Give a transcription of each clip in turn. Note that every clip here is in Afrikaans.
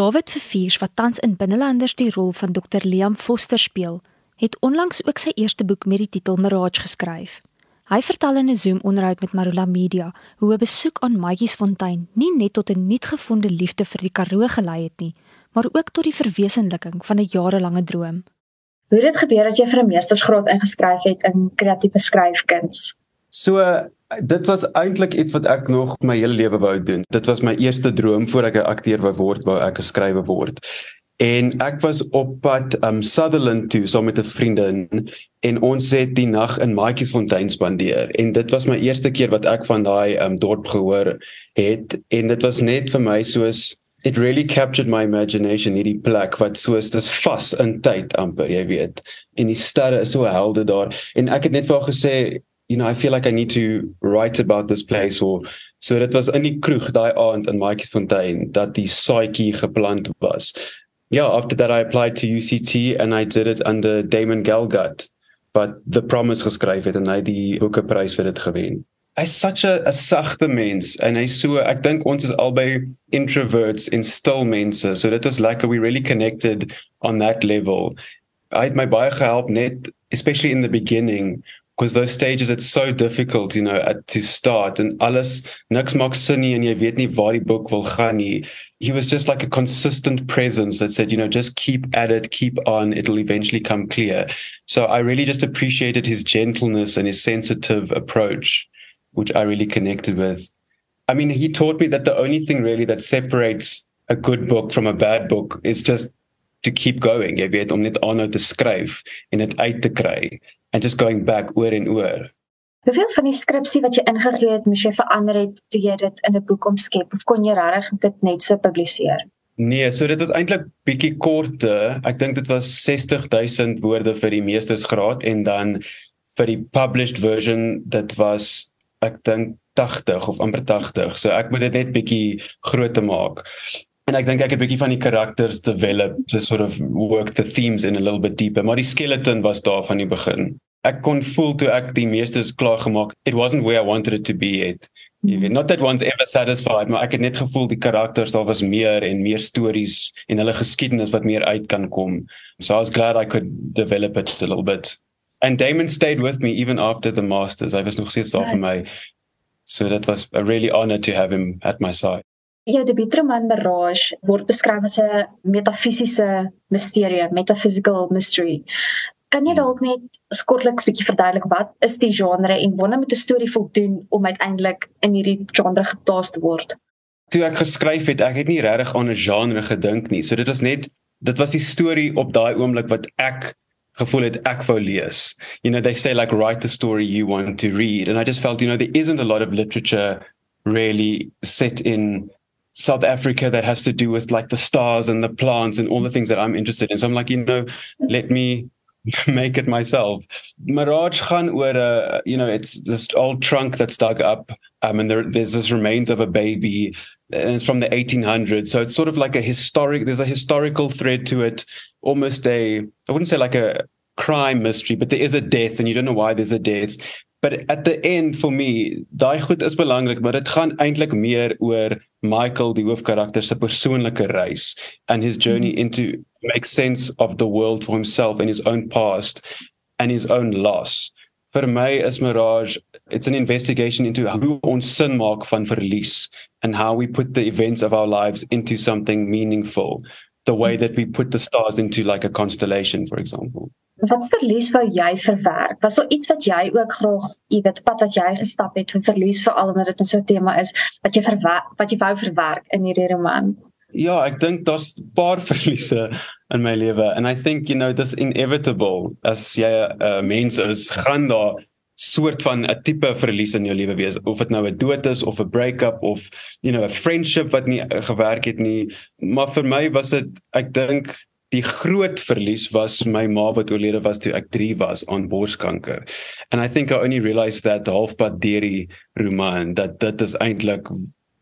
David Verviers wat tans in Binnelanders die rol van Dr. Liam Foster speel, het onlangs ook sy eerste boek met die titel Mirage geskryf. Hy vertel in 'n Zoom-onderhoud met Marula Media hoe 'n besoek aan Maatjiesfontein nie net tot 'n nuutgevonde liefde vir die Karoo gelei het nie, maar ook tot die verwesenliking van 'n jarelange droom. Hoe het dit gebeur dat jy vir 'n meestersgraad ingeskryf het in kreatiewe skryfkuns? So dit was eintlik iets wat ek nog my hele lewe wou doen. Dit was my eerste droom voor ek 'n akteur wou word, wou ek 'n skrywer word. En ek was op pad um Sutherland toe saam met 'n vriendin en ons het die nag in Maatjiesfontein spandeer en dit was my eerste keer wat ek van daai um dorp gehoor het en dit was net vir my soos it really captured my imagination hierdie plek wat soos dis vas in tyd amper jy weet en die sterre is so helder daar en ek het net vir haar gesê you know i feel like i need to write about this place or so dit was in die kroeg daai aand in Maatjiesfontein dat die saadjie geplant was. Yeah after that i applied to UCT and i did it under Damon Galgut but the promise geskryf het en hy die boekeprys vir dit gewen. Hy's such a, a sagte mens en hy so ek dink ons is albei introverts in stil mense so dit is lekker we really connected on that level. Hy het my baie gehelp net especially in the beginning because those stages it's so difficult you know at, to start and alles niks maak sin nie en jy weet nie waar die boek wil gaan nie he was just like a consistent presence that said you know just keep at it keep on it'll eventually come clear so i really just appreciated his gentleness and his sensitive approach which I really connected with. I mean, he taught me that the only thing really that separates a good book from a bad book is just to keep going. Jy weet om net aanhou te skryf en dit uit te kry and just going back oor en oor. Hoeveel van die skripsie wat jy ingegee het, moes jy verander het toe jy dit in 'n boek omskep of kon jy regtig dit net so publiseer? Nee, so dit was eintlik bietjie korte. Ek dink dit was 60000 woorde vir die meestersgraad en dan vir die published version dit was ek dink 80 of amper 80. So ek moet dit net bietjie groter maak. En ek dink ek het bietjie van die karakters develop to sort of work the themes in a little bit deeper. Maar die skeleton was daar van die begin. Ek kon voel toe ek die meeste klaar gemaak. It wasn't where I wanted it to be yet. Even not that one's ever satisfied, maar ek het net gevoel die karakters daar was meer en meer stories en hulle geskiedenis wat meer uit kan kom. So I was glad I could develop it a little bit and Damon stayed with me even after the masters. Hy was nog steeds daar vir my. So that was a really honor to have him at my side. Ja, die Bitroman Mirage word beskryf as 'n metafisiese misterie, metaphysical mystery. Kan jy dalk net kortliks bietjie verduidelik wat is die genre en wanneer moet 'n storie voldoen om uiteindelik in hierdie genre geplaas te word? Toe ek geskryf het, ek het nie regtig aan 'n genre gedink nie. So dit was net dit was die storie op daai oomblik wat ek gevoel het ek wou lees. You know, they say like write the story you want to read and I just felt you know there isn't a lot of literature really set in South Africa that has to do with like the stars and the plants and all the things that I'm interested in. So I'm like, you know, let me make it myself. Mirage gaan oor 'n uh, you know, it's this old trunk that's dug up um and there there's this remains of a baby and it's from the 1800s. So it's sort of like a historic there's a historical thread to it almost a I wouldn't say like a crime mystery, but there is a death and you don't know why there's a death. But at the end for me, daai goed is belangrik, maar dit gaan eintlik meer oor Michael die hoofkarakter se persoonlike reis and his journey mm-hmm. into make sense of the world for himself and his own past and his own loss. Vir my is Mirage, it's an investigation into hoe ons sin maak van verlies and how we put the events of our lives into something meaningful the way that we put the stars into like a constellation for example. Wat verlies wou jy verwerk? Was daar iets wat jy ook graag, jy weet, pad wat jy gestap het vir verlies veral omdat dit 'n so 'n tema is wat jy verwerk, wat jy wou verwerk in hierdie roman? Ja, ek dink daar's 'n paar verliese in my lewe and I think you know this inevitable as jy 'n uh, mens is, gaan daar soort van 'n tipe verlies in jou lewe wees of dit nou 'n dood is of 'n break-up of you know 'n friendship wat nie gewerk het nie maar vir my was dit ek dink die groot verlies was my ma wat oorlede was toe ek 3 was aan borskanker. And i think i only realized that halfpad deur die roman dat dit is eintlik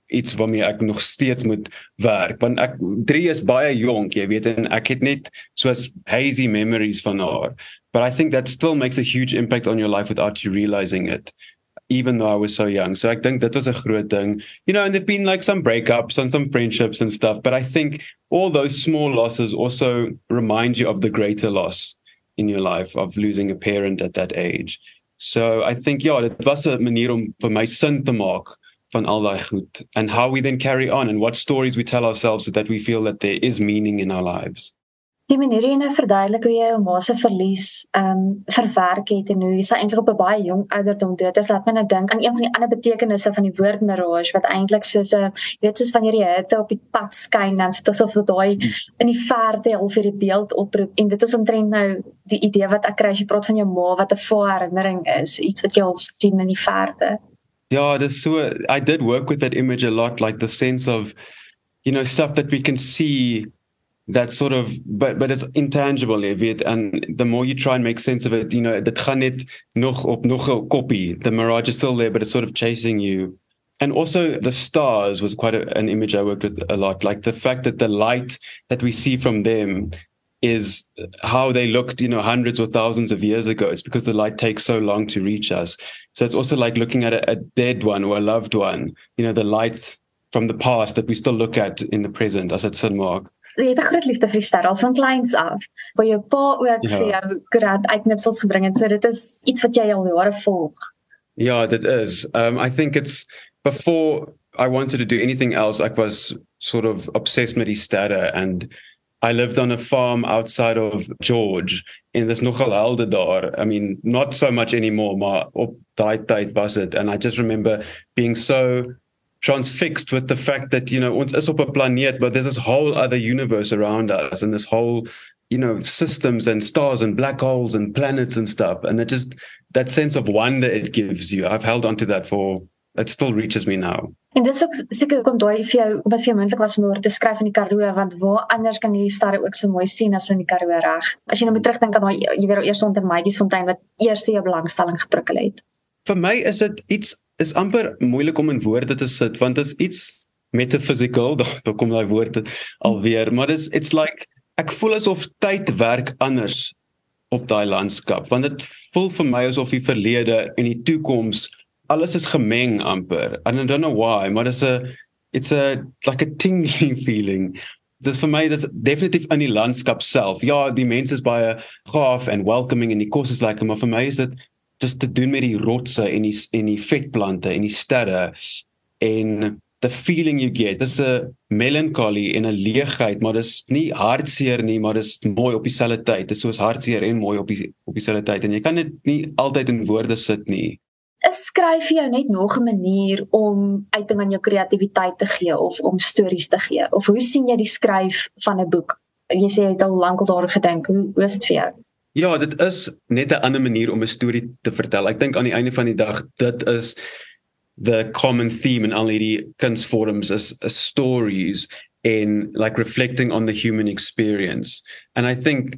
iets waarmee ek nog steeds moet werk. Want ek 3 is baie jonk jy weet en ek het net soos hazy memories van haar. But I think that still makes a huge impact on your life without you realizing it. Even though I was so young. So I think that was a groot ding. You know, and there've been like some breakups and some friendships and stuff, but I think all those small losses also remind you of the greater loss in your life of losing a parent at that age. So I think ja, dit was manier om vir my sin te maak van al daai goed and how we then carry on and what stories we tell ourselves so that we feel that there is meaning in our lives. Die manier hoe jy nou verduidelik hoe jy jou ma se verlies ehm um, verwerk het en hoe jy sy eintlik op 'n baie jong ouderdom dood is, laat my nou dink aan een van die ander betekenisse van die woord mirage wat eintlik soos 'n jy weet soos wanneer jy hitte op die pad skyn dan sit asof dit daai in die verte al vir die beeld oproep en dit is omtrent nou die idee wat ek kry as jy praat van jou ma wat 'n volle herinnering is, iets wat jy al sien in die verte. Ja, dis so I did work with that image a lot like the sense of you know stuff that we can see that sort of but but it's intangible if it and the more you try and make sense of it you know dit gaan nog op nog 'n kopie the mirage is still there but it's sort of chasing you. And also the stars was quite a, an image i worked with a lot. Like the fact that the light that we see from them is how they looked you know hundreds or thousands of years ago. It's because the light takes so long to reach us. So it's also like looking at a, a dead one or a loved one you know the light from the past that we still look at in the present as it's mark jy het 'n groot liefde vir die ster al van kleins af. Waar jou pa ook ja. vir jou grad uitknipsels gebring het. So dit is iets wat jy al jare volg. Ja, dit is. Um I think it's before I wanted to do anything else I was sort of obsessed met die sterre and I lived on a farm outside of George en dis nogal helde daar. I mean, not so much anymore, maar op daai tyd was dit and I just remember being so transfixed with the fact that you know ons is op 'n planeet but there's this whole other universe around us and this whole you know systems and stars and black holes and planets and stuff. And it just that sense of wonder it gives you i've held on to that for it still reaches me now. En dis ook seker kom daai vir jou wat vir jou moontlik was om oor te skryf in die Karoo want waar anders kan jy die sterre ook so mooi sien as in die Karoo reg? As jy nou moet terugdink aan daai jy weet al eers onder Maatjiesfontein wat eers jou belangstelling geprikkel het. Vir my is dit iets is amper moeilik om in woorde te sit want dit is iets metaphysical daar kom daai woord alweer maar dis it's like ek voel asof tyd werk anders op daai landskap want dit voel vir my asof die verlede en die toekoms alles is gemeng amper. I don't know why maar dis 'n it's a like a tingling feeling. Dis vir my dis definitief in die landskap self. Ja die mense is baie gaaf and welcoming en die kos is lekker maar vir my is dit dis te doen met die rotse en die en die vetplante en die sterre en the feeling you get. Dis 'n melancholy en 'n leegheid maar dis nie hartseer nie maar dis mooi op dieselfde tyd. Dis soos hartseer en mooi op die op dieselfde tyd en jy kan dit nie altyd in woorde sit nie. Is skryf jy net nog 'n manier om uiting aan jou kreatiwiteit te gee of om stories te gee? Of hoe sien jy die skryf van 'n boek? Jy sê jy het al lank al daaroor gedink. Hoe, hoe is dit vir jou Ja, dit is net 'n ander manier om 'n storie te vertel. Ek dink aan die einde van die dag dit is the common theme in all hierdie kunsvorms is, is stories in like reflecting on the human experience. And I think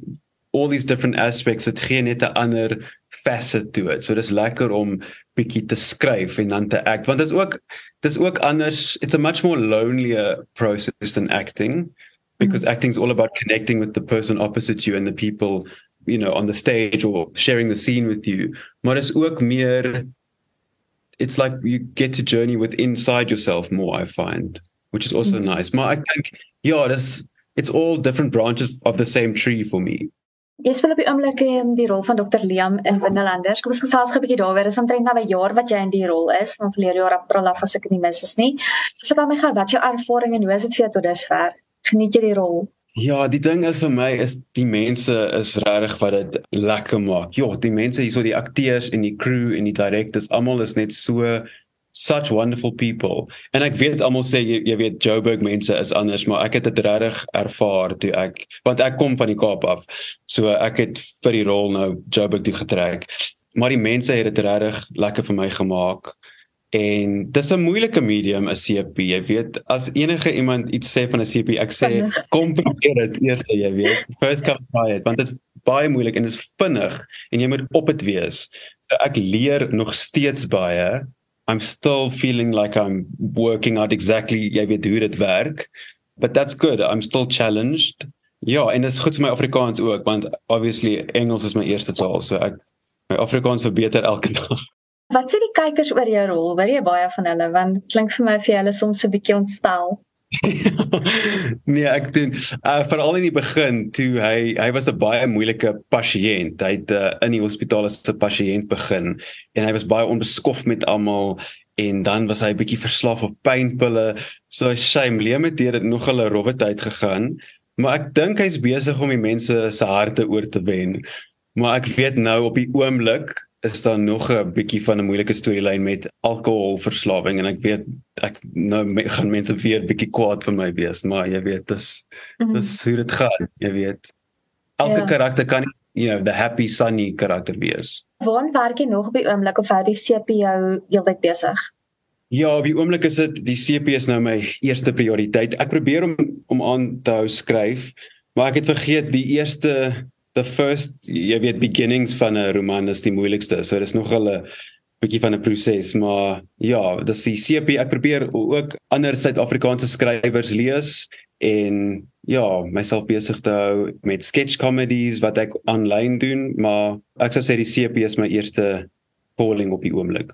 all these different aspects het gee net 'n ander facet to it. So dis lekker om bietjie te skryf en dan te act want dit is ook dis ook anders. It's a much more lonelier process than acting because mm -hmm. acting is all about connecting with the person opposite you and the people you know on the stage or sharing the scene with you maar is ook meer it's like you get to journey with inside yourself more i find which is also mm -hmm. nice maar i think yeah this it's all different branches of the same tree for me Jy speel op die oomblik in die rol van Dr Liam in Binnelanders. Kom ons gesels 'n bietjie daaroor. Dis omtrent nou 'n jaar wat jy in die rol is, van verlede jaar April af as ek nie mis is nie. Vertel my gou wat jou ervaring en hoe is dit vir jou tot dusver? Geniet jy die rol? Ja, die ding is vir my is die mense is regtig wat dit lekker maak. Ja, die mense hierso die akteurs en die crew en die directors, almal is net so such wonderful people. En ek weet almal sê jy, jy weet Joburg mense is anders, maar ek het dit regtig ervaar toe ek want ek kom van die Kaap af. So ek het vir die rol nou Joburg toe getrek. Maar die mense het dit regtig lekker vir my gemaak. En dis 'n moeilike medium 'n CP. Jy weet, as enige iemand iets sê van 'n CP, ek sê kom probeer dit eers, jy weet. First come try it, want dit is baie moeilik en dit is vinnig en jy moet op dit wees. So ek leer nog steeds baie. I'm still feeling like I'm working out exactly jy weet hoe dit werk. But that's good. I'm still challenged. Ja, en dit is goed vir my Afrikaans ook, want obviously Engels is my eerste taal, so ek my Afrikaans verbeter elke dag. Wat sê die kykers oor jou rol? Wil jy baie van hulle want klink vir my vir hulle soms so 'n bietjie ontstel. nee, ek doen uh, veral in die begin toe hy hy was 'n baie moeilike pasiënt. Hy het uh, in die hospitaal as 'n pasiënt begin en hy was baie onbeskof met almal en dan was hy 'n bietjie verslaaf op pynpille. So shame, Liam het dit nog 'n rowwe tyd gegaan, maar ek dink hy's besig om die mense se harte oor te wen. Maar ek weet nou op die oomblik is daar nog 'n bietjie van 'n moeilike storielyn met alkoholverslawing en ek weet ek nou me, gaan mense weer bietjie kwaad vir my wees maar jy weet dis -hmm. dis hoe dit gaan jy weet elke ja. karakter kan you know the happy sunny karakter wees Waar werk jy nog op die oomblik of hou die CP jou heeltyd besig Ja, op die oomblik is dit die CP is nou my eerste prioriteit. Ek probeer om om aan te hou skryf, maar ek het vergeet die eerste the first jy weet beginnings van 'n roman is die moeilikste. So dis nog 'n bietjie van 'n proses, maar ja, dis die CP ek probeer ook ander Suid-Afrikaanse skrywers lees en ja, myself besig te hou met sketch comedies wat ek aanlyn doen, maar ek sou sê die CP is my eerste calling op die oomblik.